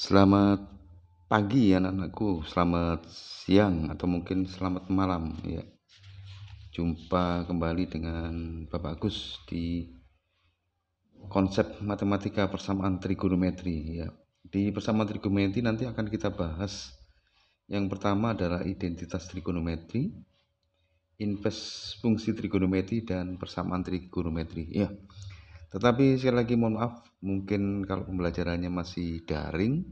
Selamat pagi anak-anakku, selamat siang atau mungkin selamat malam ya. Jumpa kembali dengan Bapak Agus di konsep matematika persamaan trigonometri ya. Di persamaan trigonometri nanti akan kita bahas yang pertama adalah identitas trigonometri, invers fungsi trigonometri dan persamaan trigonometri ya. Tetapi sekali lagi mohon maaf, mungkin kalau pembelajarannya masih daring,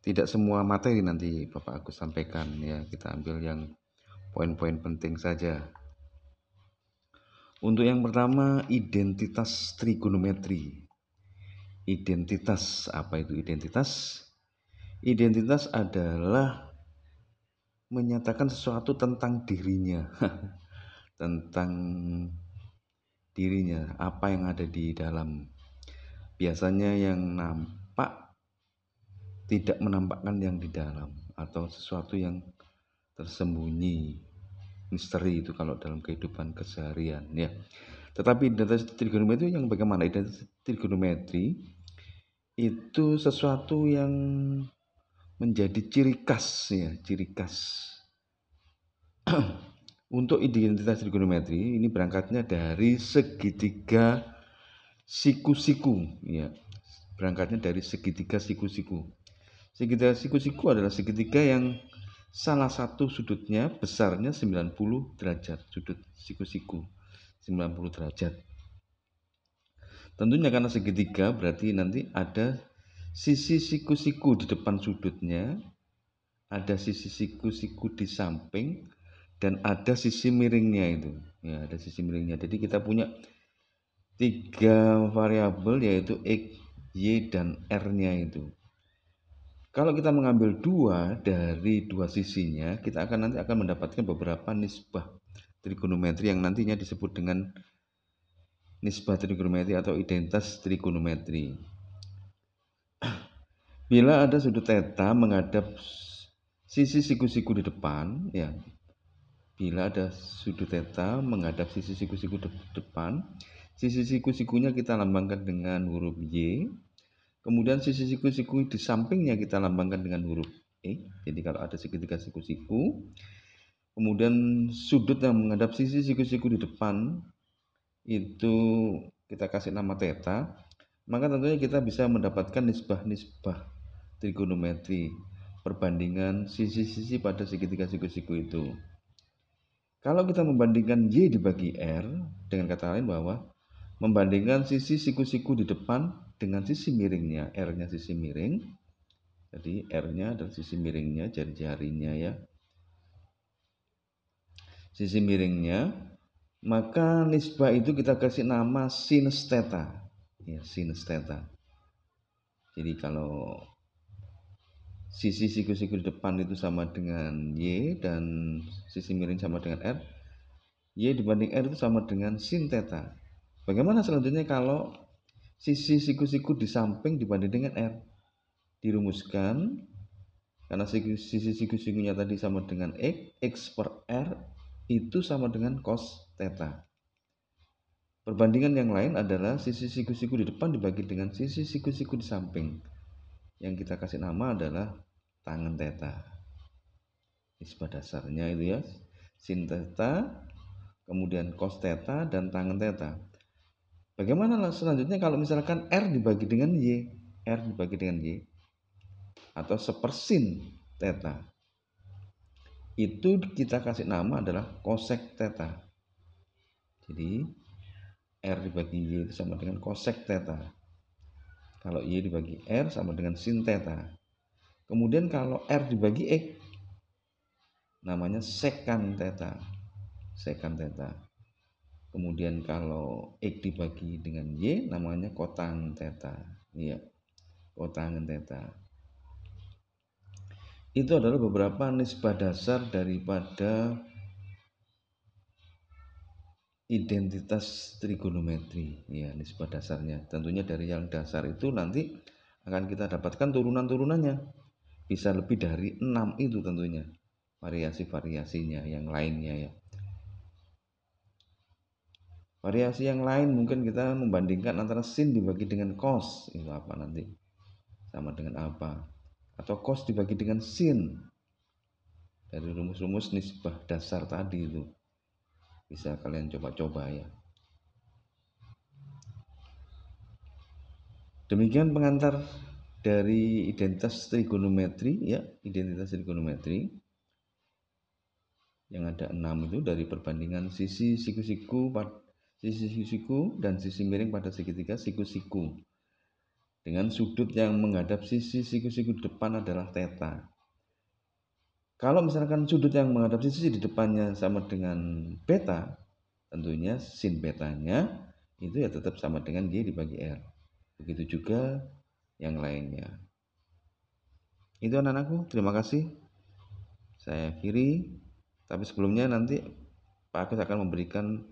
tidak semua materi nanti Bapak Agus sampaikan ya. Kita ambil yang poin-poin penting saja. Untuk yang pertama, identitas trigonometri. Identitas, apa itu identitas? Identitas adalah menyatakan sesuatu tentang dirinya, tentang dirinya, apa yang ada di dalam. Biasanya yang nampak tidak menampakkan yang di dalam atau sesuatu yang tersembunyi misteri itu kalau dalam kehidupan keseharian ya. Tetapi identitas trigonometri yang bagaimana? Identitas trigonometri itu sesuatu yang menjadi ciri khas ya, ciri khas Untuk identitas trigonometri ini berangkatnya dari segitiga siku-siku ya. Berangkatnya dari segitiga siku-siku. Segitiga siku-siku adalah segitiga yang salah satu sudutnya besarnya 90 derajat, sudut siku-siku 90 derajat. Tentunya karena segitiga berarti nanti ada sisi siku-siku di depan sudutnya, ada sisi siku-siku di samping, dan ada sisi miringnya itu. Ya ada sisi miringnya. Jadi kita punya tiga variabel yaitu x y dan r nya itu. Kalau kita mengambil dua dari dua sisinya kita akan nanti akan mendapatkan beberapa nisbah trigonometri yang nantinya disebut dengan nisbah trigonometri atau identitas trigonometri. Bila ada sudut theta menghadap sisi siku-siku di depan ya Bila ada sudut theta menghadap sisi siku-siku de depan, sisi siku-sikunya kita lambangkan dengan huruf Y. Kemudian sisi siku-siku di sampingnya kita lambangkan dengan huruf E. Jadi kalau ada segitiga siku-siku, kemudian sudut yang menghadap sisi siku-siku di depan itu kita kasih nama theta, maka tentunya kita bisa mendapatkan nisbah-nisbah trigonometri perbandingan sisi-sisi pada segitiga siku-siku itu. Kalau kita membandingkan Y dibagi R, dengan kata lain bahwa membandingkan sisi siku-siku di depan dengan sisi miringnya, R-nya sisi miring, jadi R-nya adalah sisi miringnya, jari-jarinya ya. Sisi miringnya, maka nisbah itu kita kasih nama sinus theta. Ya, sinus theta. Jadi kalau sisi siku-siku di depan itu sama dengan Y dan sisi miring sama dengan R. Y dibanding R itu sama dengan sin theta. Bagaimana selanjutnya kalau sisi siku-siku di samping dibanding dengan R? Dirumuskan karena sisi siku-sikunya tadi sama dengan X X per R itu sama dengan cos theta. Perbandingan yang lain adalah sisi siku-siku di depan dibagi dengan sisi siku-siku di samping. Yang kita kasih nama adalah tangan theta nisbah dasarnya itu ya sin theta kemudian cos theta dan tangan theta bagaimana selanjutnya kalau misalkan R dibagi dengan Y? R dibagi dengan Y. Atau sepersin theta itu kita kasih nama adalah cosec theta jadi R dibagi Y itu sama dengan cosec theta kalau Y dibagi R sama dengan sin theta Kemudian kalau R dibagi X namanya sekan theta. Sekan theta. Kemudian kalau X dibagi dengan Y namanya kotang theta. Iya. Kotangan theta. Itu adalah beberapa nisbah dasar daripada identitas trigonometri ya nisbah dasarnya tentunya dari yang dasar itu nanti akan kita dapatkan turunan-turunannya bisa lebih dari enam itu tentunya. Variasi-variasinya yang lainnya ya. Variasi yang lain mungkin kita membandingkan antara sin dibagi dengan cos. Itu apa nanti? Sama dengan apa? Atau cos dibagi dengan sin. Dari rumus-rumus nisbah dasar tadi itu. Bisa kalian coba-coba ya. Demikian pengantar dari identitas trigonometri ya identitas trigonometri yang ada enam itu dari perbandingan sisi siku-siku sisi siku dan sisi miring pada segitiga siku-siku dengan sudut yang menghadap sisi siku-siku depan adalah theta. Kalau misalkan sudut yang menghadap sisi di depannya sama dengan beta, tentunya sin betanya itu ya tetap sama dengan Y dibagi R. Begitu juga yang lainnya. Itu anak-anakku, terima kasih. Saya akhiri, tapi sebelumnya nanti Pak Agus akan memberikan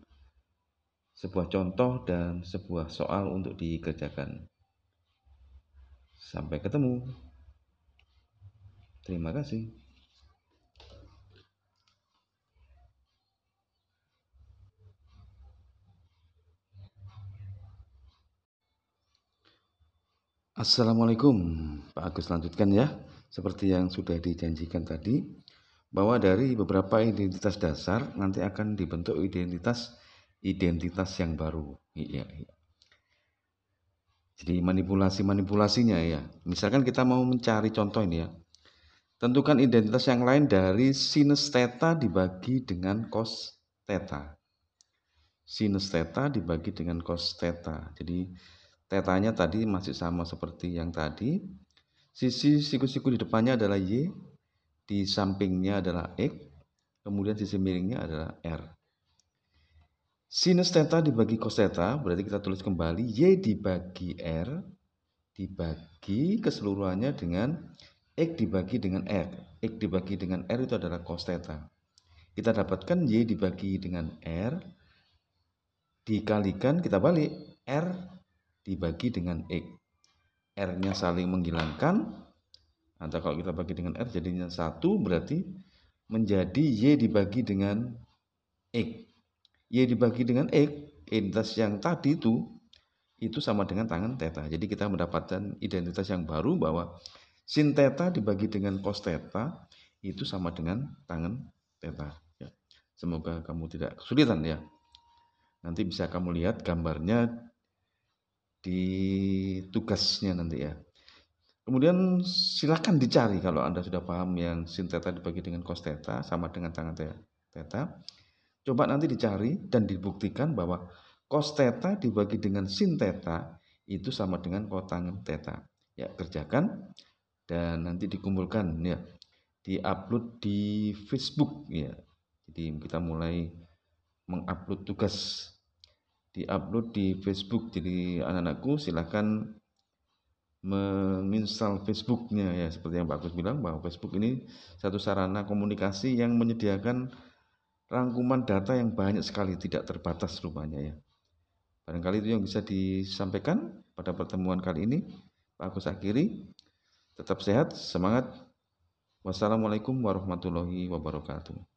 sebuah contoh dan sebuah soal untuk dikerjakan. Sampai ketemu. Terima kasih. Assalamualaikum Pak Agus lanjutkan ya Seperti yang sudah dijanjikan tadi Bahwa dari beberapa identitas dasar Nanti akan dibentuk identitas Identitas yang baru Iya, iya. Jadi manipulasi-manipulasinya ya. Misalkan kita mau mencari contoh ini ya. Tentukan identitas yang lain dari sinus theta dibagi dengan cos theta. Sinus theta dibagi dengan cos theta. Jadi tetanya tadi masih sama seperti yang tadi. Sisi siku-siku di depannya adalah Y, di sampingnya adalah X, kemudian sisi miringnya adalah R. Sinus theta dibagi cos theta, berarti kita tulis kembali Y dibagi R dibagi keseluruhannya dengan X dibagi dengan R. X dibagi dengan R itu adalah cos theta. Kita dapatkan Y dibagi dengan R dikalikan kita balik R dibagi dengan X. R-nya saling menghilangkan atau kalau kita bagi dengan R jadinya satu berarti menjadi Y dibagi dengan X Y dibagi dengan X, identitas yang tadi itu itu sama dengan tangan theta. Jadi kita mendapatkan identitas yang baru bahwa sin theta dibagi dengan cos theta itu sama dengan tangan theta. Ya. Semoga kamu tidak kesulitan ya. Nanti bisa kamu lihat gambarnya di tugasnya nanti ya. Kemudian silakan dicari kalau Anda sudah paham yang sin theta dibagi dengan cos theta sama dengan tangan theta. Coba nanti dicari dan dibuktikan bahwa cos theta dibagi dengan sin theta itu sama dengan kotangan theta. Ya, kerjakan dan nanti dikumpulkan ya. Di-upload di Facebook ya. Jadi kita mulai mengupload tugas di-upload di Facebook. Jadi anak-anakku silahkan menginstal Facebooknya ya seperti yang Pak Agus bilang bahwa Facebook ini satu sarana komunikasi yang menyediakan rangkuman data yang banyak sekali tidak terbatas rupanya ya. Barangkali itu yang bisa disampaikan pada pertemuan kali ini. Pak Agus akhiri. Tetap sehat, semangat. Wassalamualaikum warahmatullahi wabarakatuh.